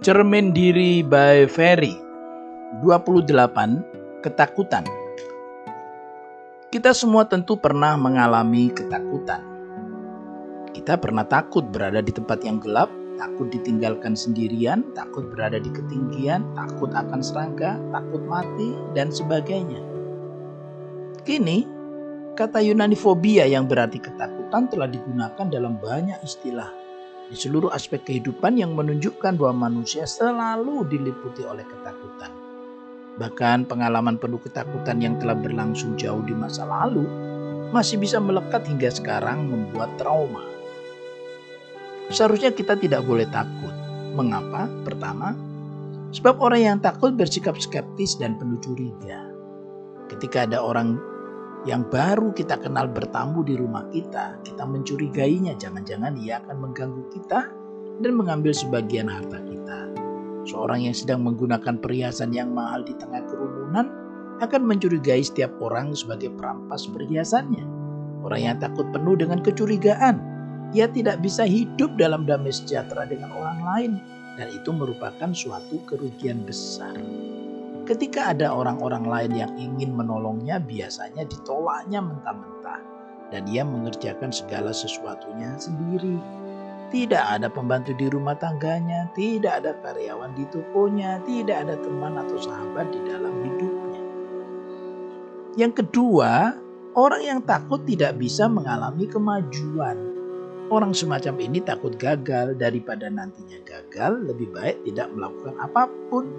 Cermin Diri by Ferry 28 Ketakutan Kita semua tentu pernah mengalami ketakutan. Kita pernah takut berada di tempat yang gelap, takut ditinggalkan sendirian, takut berada di ketinggian, takut akan serangga, takut mati, dan sebagainya. Kini, kata Yunani fobia yang berarti ketakutan telah digunakan dalam banyak istilah di seluruh aspek kehidupan yang menunjukkan bahwa manusia selalu diliputi oleh ketakutan. Bahkan pengalaman penuh ketakutan yang telah berlangsung jauh di masa lalu masih bisa melekat hingga sekarang membuat trauma. Seharusnya kita tidak boleh takut. Mengapa? Pertama, sebab orang yang takut bersikap skeptis dan penuh curiga. Ketika ada orang yang baru kita kenal bertamu di rumah kita, kita mencurigainya. Jangan-jangan ia akan mengganggu kita dan mengambil sebagian harta kita. Seorang yang sedang menggunakan perhiasan yang mahal di tengah kerumunan akan mencurigai setiap orang sebagai perampas perhiasannya. Orang yang takut penuh dengan kecurigaan, ia tidak bisa hidup dalam damai sejahtera dengan orang lain, dan itu merupakan suatu kerugian besar. Ketika ada orang-orang lain yang ingin menolongnya, biasanya ditolaknya mentah-mentah, dan dia mengerjakan segala sesuatunya sendiri. Tidak ada pembantu di rumah tangganya, tidak ada karyawan di tokonya, tidak ada teman atau sahabat di dalam hidupnya. Yang kedua, orang yang takut tidak bisa mengalami kemajuan. Orang semacam ini takut gagal daripada nantinya gagal, lebih baik tidak melakukan apa pun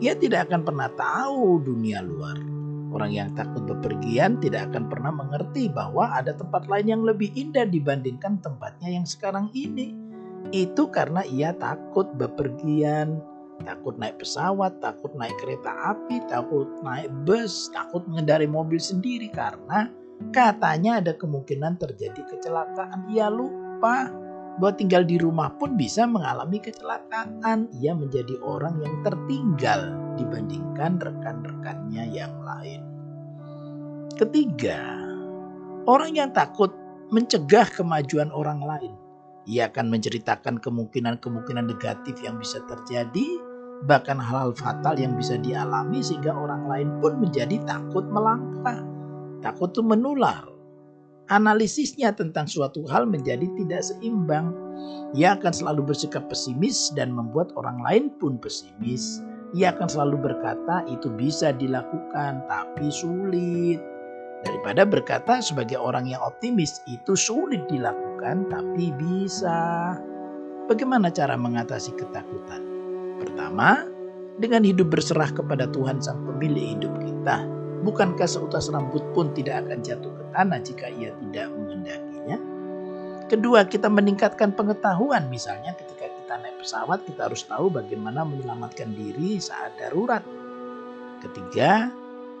ia tidak akan pernah tahu dunia luar. Orang yang takut bepergian tidak akan pernah mengerti bahwa ada tempat lain yang lebih indah dibandingkan tempatnya yang sekarang ini. Itu karena ia takut bepergian, takut naik pesawat, takut naik kereta api, takut naik bus, takut mengendari mobil sendiri karena katanya ada kemungkinan terjadi kecelakaan. Ia lupa bahwa tinggal di rumah pun bisa mengalami kecelakaan. Ia menjadi orang yang tertinggal dibandingkan rekan-rekannya yang lain. Ketiga, orang yang takut mencegah kemajuan orang lain. Ia akan menceritakan kemungkinan-kemungkinan negatif yang bisa terjadi, bahkan hal-hal fatal yang bisa dialami sehingga orang lain pun menjadi takut melangkah. Takut itu menular, analisisnya tentang suatu hal menjadi tidak seimbang. Ia akan selalu bersikap pesimis dan membuat orang lain pun pesimis. Ia akan selalu berkata itu bisa dilakukan tapi sulit. Daripada berkata sebagai orang yang optimis itu sulit dilakukan tapi bisa. Bagaimana cara mengatasi ketakutan? Pertama, dengan hidup berserah kepada Tuhan Sang Pemilik hidup kita Bukankah seutas rambut pun tidak akan jatuh ke tanah jika ia tidak mengendakinya? Kedua, kita meningkatkan pengetahuan. Misalnya ketika kita naik pesawat, kita harus tahu bagaimana menyelamatkan diri saat darurat. Ketiga,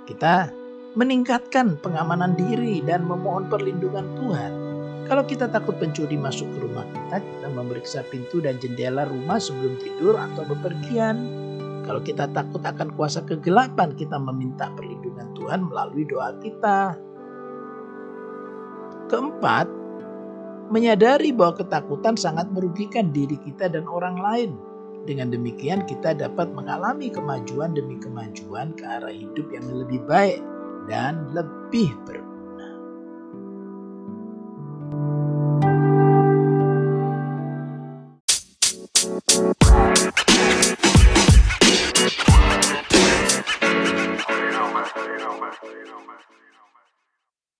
kita meningkatkan pengamanan diri dan memohon perlindungan Tuhan. Kalau kita takut pencuri masuk ke rumah kita, kita memeriksa pintu dan jendela rumah sebelum tidur atau bepergian. Kalau kita takut akan kuasa kegelapan, kita meminta perlindungan Tuhan melalui doa kita. Keempat, menyadari bahwa ketakutan sangat merugikan diri kita dan orang lain. Dengan demikian kita dapat mengalami kemajuan demi kemajuan ke arah hidup yang lebih baik dan lebih ber